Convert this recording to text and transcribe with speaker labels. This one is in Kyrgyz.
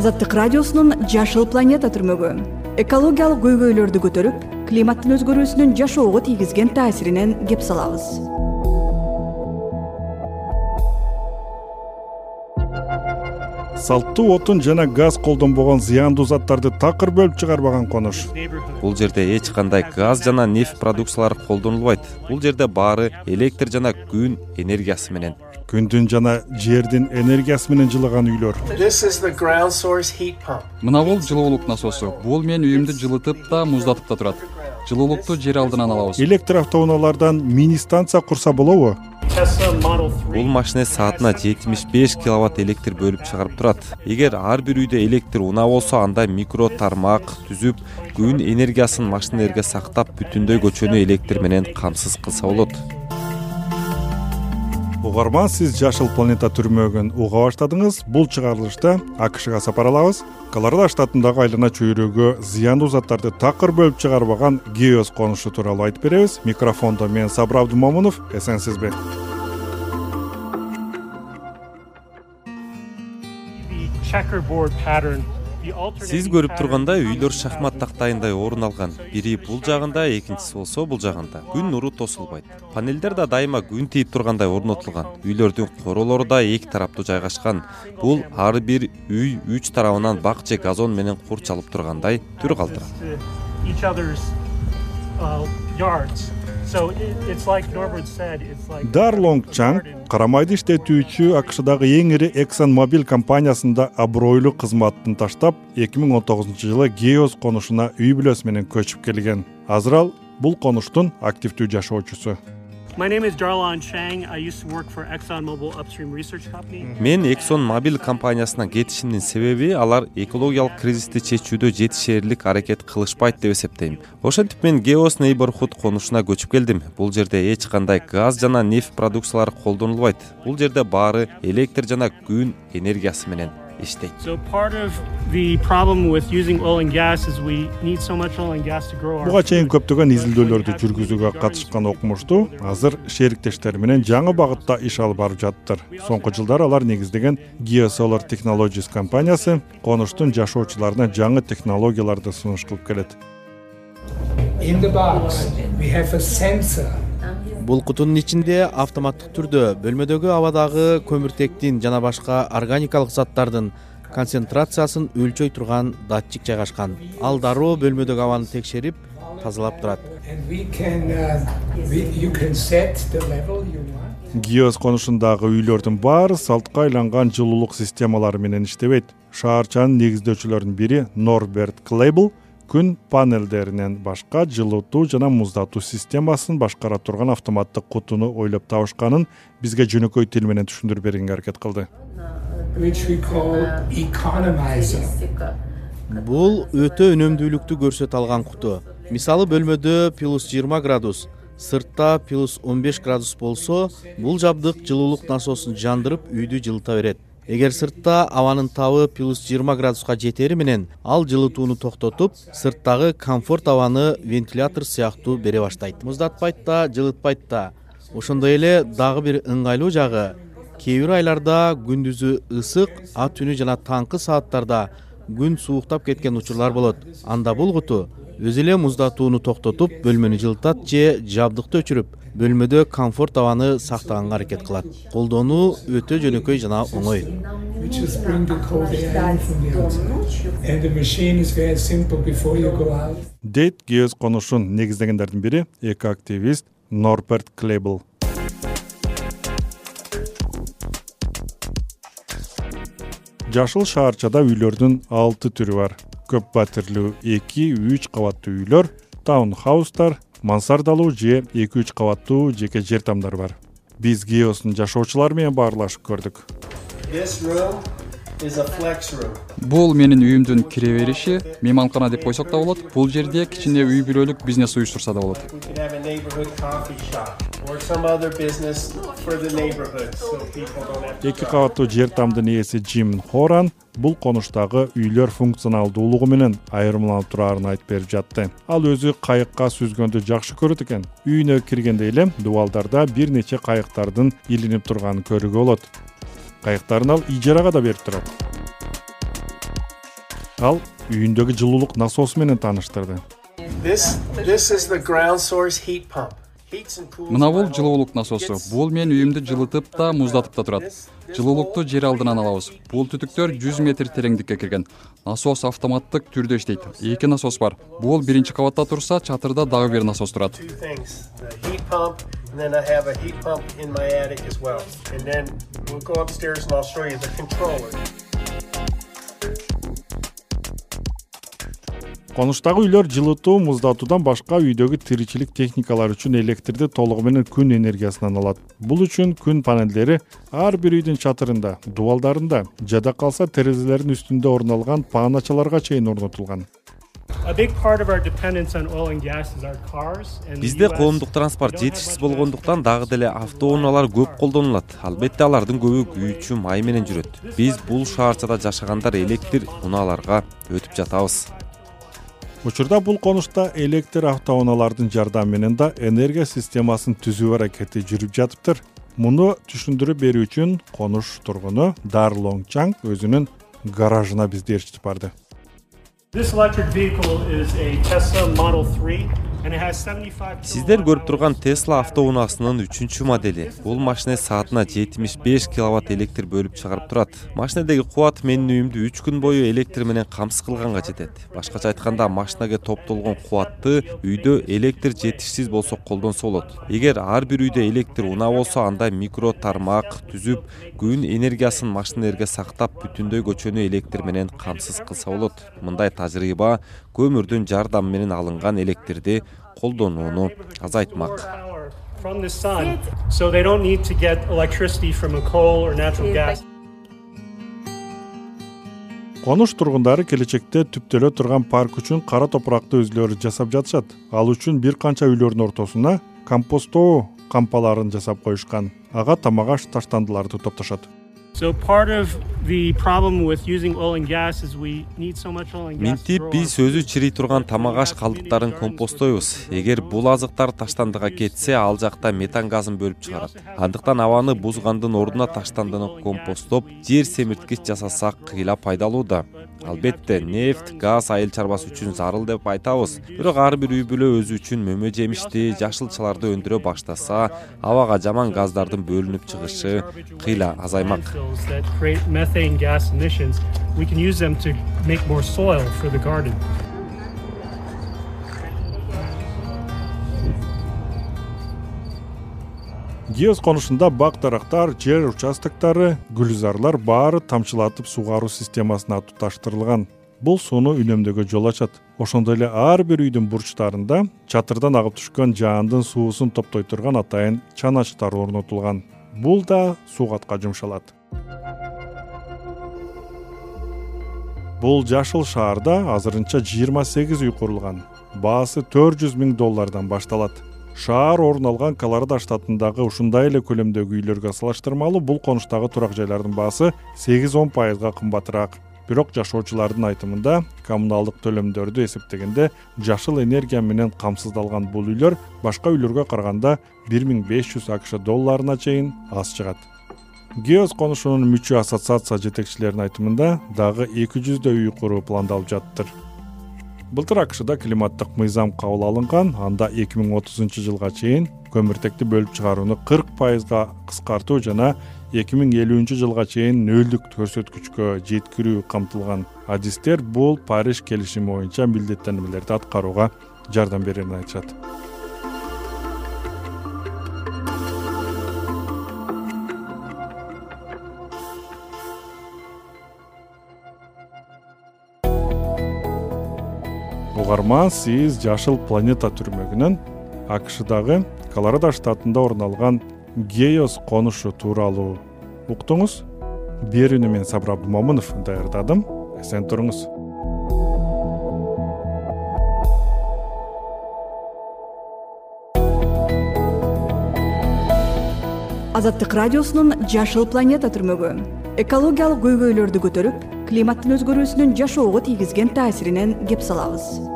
Speaker 1: азаттык радиосунун жашыл планета түрмөгү. Экологиялык көйгөйлөрдү көтөрүп климаттын өзгөрүүсүнүн жашоого тийгизген таасиринен кеп салабыз.
Speaker 2: Салттуу отун жана газ колдонбогон зыяндуу заттарды такыр бөлүп чыгарбаган конуш
Speaker 3: бул жерде эч кандай газ жана нефть продукциялары колдонулбайт. Бул жерде баары электр жана күн энергиясы менен
Speaker 2: күндүн жана жердин энергиясы менен жылыган үйлөр.
Speaker 4: Мына бул жылуулук насосу бул менин үйүмдү жылытып да муздатып да турат. Жылуулукту жер алдынан алабыз.
Speaker 2: Электр автоунаалардан мини станция курса болобу?
Speaker 3: Бул машине саатына жетимиш беш киловатт электр бөлүп чыгарып турат. Эгер ар бир үйдө электр унаа болсо анда микро тармак түзүп күн энергиясын машинелерге сактап бүтүндөй көчөнү электр менен камсыз кылса болот
Speaker 2: угарман сиз жашыл планета түрмөгүн уга баштадыңыз бул чыгарылышта акшга сапар алабыз. Колорадо штатындагы айлана чөйрөгө зыяндуу заттарды такыр бөлүп чыгарбаган геос конушу тууралуу айтып беребиз. Микрофондо мен сабыр абдымомунов эсенсизби
Speaker 3: сиз көрүп тургандай үйлөр шахмат тактайындай орун алган. Бири бул жагында экинчиси болсо бул жагында. Күн нуру тосулбайт. Панелдер да дайыма күн тийип тургандай орнотулган. Үйлөрдүн королору да эки тараптуу жайгашкан. Бул ар бир үй үч тарабынан бак же газон менен курчалып тургандай түр калтырат
Speaker 2: дарлонг чанг кара майды иштетүүчү акшдагы эң ири эксон мобиль компаниясында абройлуу кызматын таштап эки миң он тогузунчу жылы геос конушуна үй бүлөсү менен көчүп келген. Азыр ал бул конуштун активдүү жашоочусу
Speaker 5: мен
Speaker 3: эксон мобиль компаниясынан кетишимдин себеби алар экологиялык кризисти чечүүдө жетишээрлик аракет кылышпайт деп эсептейм. Ошентип мен геос нейборхуд конушуна көчүп келдим. Бул жерде эч кандай газ жана нефть продукциялары колдонулбайт. Бул жерде баары электр жана күн энергиясы менен иштейт.
Speaker 2: Буга чейин көптөгөн изилдөөлөрдү жүргүзүүгө катышкан окумуштуу азыр шериктештери менен жаңы багытта иш алып барып жатыптыр соңку жылдары алар негиздеген geosolar technologies компаниясы конуштун жашоочуларына жаңы технологияларды сунуш кылып келет
Speaker 6: бул кутунун ичинде автоматтык түрдө бөлмөдөгү абадагы көмүртектин жана башка органикалык заттардын концентрациясын өлчөй турган датчик жайгашкан. Ал дароо бөлмөдөгү абаны текшерип тазалап турат.
Speaker 2: Гиос конушундагы үйлөрдүн баары салтка айланган жылуулук системалары менен иштебейт. Шаарчанын негиздөөчүлөрүнүн бири норберт клейбл күн панелдеринен башка жылытуу жана муздатуу системасын башкара турган автоматтык кутуну ойлоп табышканын бизге жөнөкөй тил менен түшүндүрүп бергенге аракет кылды.
Speaker 6: Бул өтө үнөмдүүлүктү көрсөтө алган куту. Мисалы бөлмөдө плюс жыйырма градус сыртта плюс он беш градус болсо бул жабдык жылуулук насосун жандырып үйдү жылыта берет эгер сыртта абанын табы плюс жыйырма градуска жетери менен ал жылытууну токтотуп сырттагы комфорт абаны вентилятор сыяктуу бере баштайт. Муздатпайт да жылытпайт да ошондой эле дагы бир ыңгайлуу жагы кээ бир айларда күндүзү ысык а түнү жана таңкы сааттарда күн сууктап кеткен учурлар болот. Анда бул куту өзү эле муздатууну токтотуп бөлмөнү жылытат же жабдыкты өчүрүп бөлмөдө комфорт абаны сактаганга аракет кылат. Колдонуу өтө жөнөкөй жана оңой.
Speaker 2: Дейт геос конушун негиздегендердин бири эко активист норберт клейбл жашыл шаарчада үйлөрдүн алты түрү бар. Көп батирлүү эки үч кабаттуу үйлөр таунхаустар мансардалуу же эки үч кабаттуу жеке жер тамдар бар. Биз геостун жашоочулары менен баарлашып көрдүк
Speaker 4: бул менин үйүмдүн кире бериши мейманкана деп койсок да болот бул жерде кичине үй бүлөлүк бизнес уюштурса да болот.
Speaker 2: Эки кабаттуу жер тамдын ээси джим хоран бул конуштагы үйлөр функционалдуулугу менен айырмаланып турарын айтып берип жатты. Ал өзү кайыкка сүзгөндү жакшы көрөт экен. Үйүнө киргенде эле дубалдарда бир нече кайыктардын илинип турганын көрүүгө болот кайыктарын ал ижарага да берип турат. Ал үйүндөгү жылуулук насосу менен тааныштырды.
Speaker 4: Мына бул жылуулук насосу бул менин үйүмдү жылытып да муздатып да турат. Жылуулукту жер алдынан алабыз. бул түтүктөр жүз метр тереңдикке кирген. Насос автоматтык түрдө иштейт. Эки насос бар. Бул биринчи кабатта турса чатырда дагы бир насос турат
Speaker 2: конуштагы үйлөр жылытуу муздатуудан башка үйдөгү тиричилик техникалары үчүн электрди толугу менен күн энергиясынан алат. Бул үчүн күн панелдери ар бир үйдүн чатырында дубалдарында жада калса терезелердин үстүндө орун алган пааначаларга чейин орнотулган
Speaker 3: бизде коомдук транспорт жетишсиз болгондуктан дагы деле автоунаалар көп колдонулат. Албетте алардын көбү күйүүчү май менен жүрөт. Биз бул шаарчада жашагандар электр унааларга өтүп жатабыз.
Speaker 2: Учурда бул конушта электр автоунаалардын жардамы менен да энергия системасын түзүү аракети жүрүп жатыптыр. Муну түшүндүрүп берүү үчүн конуш тургуну дар лонг чанг өзүнүн гаражына бизди ээрчитип барды this electric vehicle is a Tesla model 3.
Speaker 3: Сиздер көрүп турган тесла автоунаасынын үчүнчү модели. Бул машине саатына жетимиш беш киловатт электр бөлүп чыгарып турат. Машинедеги кубат менин үйүмдү үч күн бою электр менен камсыз кылганга жетет. Башкача айтканда машинеге топтолгон кубатты үйдө электр жетишсиз болсо колдонсо болот эгер ар бир үйдө электр унаа болсо анда микро тармак түзүп күн энергиясын машинелерге сактап бүтүндөй көчөнү электр менен камсыз кылса болот. Мындай тажрыйба көмүрдүн жардамы менен алынган электрди колдонууну азайтмак.
Speaker 2: Конуш тургундары келечекте түптөлө турган парк үчүн кара топуракты өзүлөрү жасап жатышат. Ал үчүн бир канча үйлөрдүн ортосуна компосттоо кампаларын жасап коюшкан. Ага тамак аш таштандыларды топтошот
Speaker 3: минтип биз өзү чирий турган тамак аш калдыктарын компостойбуз. эгер бул азыктар таштандыга кетсе ал жакта метан газын бөлүп чыгарат. андыктан абаны бузгандын ордуна таштандыны компосттоп жер семирткич жасасак кыйла пайдалуу да албетте нефть газ айыл чарбасы үчүн зарыл деп айтабыз. бирок ар бир үй бүлө өзү үчүн мөмө жемишти жашылчаларды өндүрө баштаса абага жаман газдардын бөлүнүп чыгышы кыйла азаймак
Speaker 2: гиос конушунда бак дарактар жер участоктору гүлзарлар баары тамчылатып сугаруу системасына туташтырылган бул сууну үнөмдөөгө жол ачат. Ошондой эле ар бир үйдүн бурчтарында чатырдан агып түшкөн жаандын суусун топтой турган атайын чаначтар орнотулган. Бул да суугатка жумшалат бул жашыл шаарда азырынча жыйырма сегиз үй курулган. Баасы төрт жүз миң доллардан башталат. Шаар орун алган колорадо штатындагы ушундай эле көлөмдөгү үйлөргө салыштырмалуу бул конуштагы турак жайлардын баасы сегиз он пайызга кымбатыраак. Бирок жашоочулардын айтымында коммуналдык төлөмдөрдү эсептегенде жашыл энергия менен камсыздалган бул үйлөр башка үйлөргө караганда бир миң беш жүз акш долларына чейин аз чыгат геос конушунун мүчө ассоциация жетекчилеринин айтымында дагы эки жүздөй үй куруу пландалып жатыптыр былтыр акшда климаттык мыйзам кабыл алынган анда эки миң отузунчу жылга чейин көмүртекти бөлүп чыгарууну кырк пайызга кыскартуу жана эки миң элүүнчү жылга чейин нөлдүк көрсөткүчкө жеткирүү камтылган. Адистер бул париж келишими боюнча милдеттенмелерди аткарууга жардам берерин айтышат угарман сиз жашыл планета түрмөгүнөн акшдагы колорадо штатында орун алган геос конушу тууралуу. Уктуңуз? Берүүнү мен сабыр абдымомунов даярдадым. Эсен туруңуз.
Speaker 1: Азаттык радиосунун жашыл планета түрмөгү. Экологиялык көйгөйлөрдү көтөрүп климаттын өзгөрүүсүнүн жашоого тийгизген таасиринен кеп салабыз